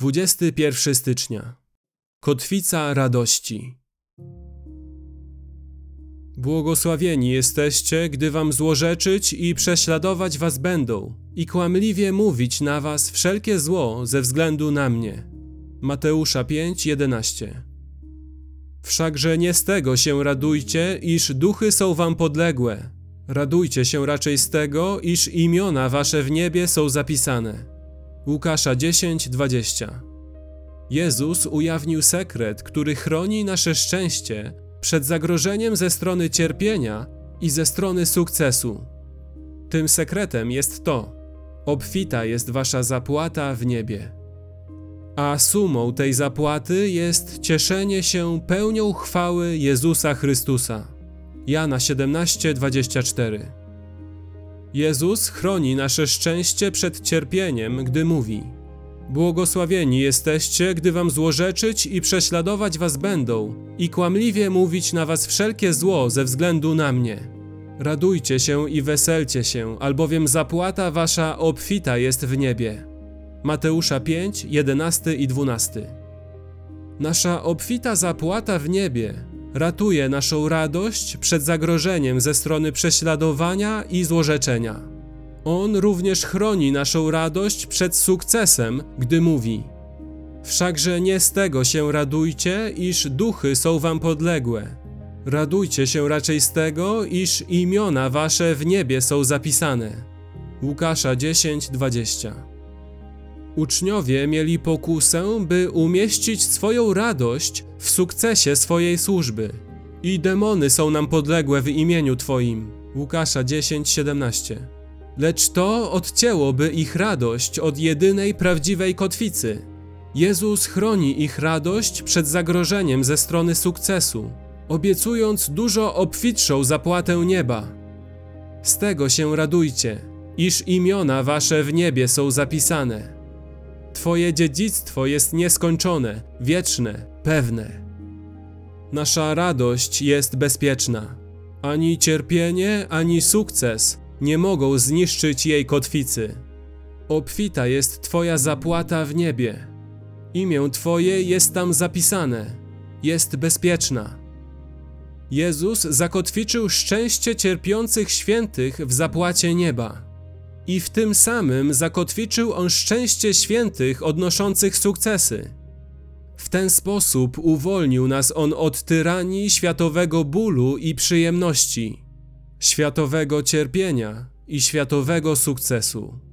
21 stycznia. Kotwica radości. Błogosławieni jesteście, gdy wam złorzeczyć i prześladować was będą i kłamliwie mówić na was wszelkie zło ze względu na mnie. Mateusza 5:11. Wszakże nie z tego się radujcie, iż duchy są wam podległe. Radujcie się raczej z tego, iż imiona wasze w niebie są zapisane. Łukasza 10:20. Jezus ujawnił sekret, który chroni nasze szczęście przed zagrożeniem ze strony cierpienia i ze strony sukcesu. Tym sekretem jest to: obfita jest wasza zapłata w niebie. A sumą tej zapłaty jest cieszenie się pełnią chwały Jezusa Chrystusa. Jana 17:24. Jezus chroni nasze szczęście przed cierpieniem, gdy mówi: Błogosławieni jesteście, gdy wam złorzeczyć i prześladować was będą, i kłamliwie mówić na was wszelkie zło ze względu na mnie. Radujcie się i weselcie się, albowiem zapłata wasza obfita jest w niebie. Mateusza 5, 11 i 12. Nasza obfita zapłata w niebie ratuje naszą radość przed zagrożeniem ze strony prześladowania i złorzeczenia. On również chroni naszą radość przed sukcesem, gdy mówi: Wszakże nie z tego się radujcie, iż duchy są wam podległe. Radujcie się raczej z tego, iż imiona wasze w niebie są zapisane. Łukasza 10:20. Uczniowie mieli pokusę, by umieścić swoją radość w sukcesie swojej służby. I demony są nam podległe w imieniu Twoim. Łukasza 10:17 lecz to odcięłoby ich radość od jedynej prawdziwej kotwicy. Jezus chroni ich radość przed zagrożeniem ze strony sukcesu, obiecując dużo obfitszą zapłatę nieba. Z tego się radujcie, iż imiona wasze w niebie są zapisane. Twoje dziedzictwo jest nieskończone, wieczne, pewne. Nasza radość jest bezpieczna. Ani cierpienie, ani sukces nie mogą zniszczyć jej kotwicy. Obfita jest Twoja zapłata w niebie. Imię Twoje jest tam zapisane, jest bezpieczna. Jezus zakotwiczył szczęście cierpiących świętych w zapłacie nieba. I w tym samym zakotwiczył on szczęście świętych odnoszących sukcesy. W ten sposób uwolnił nas on od tyranii światowego bólu i przyjemności światowego cierpienia i światowego sukcesu.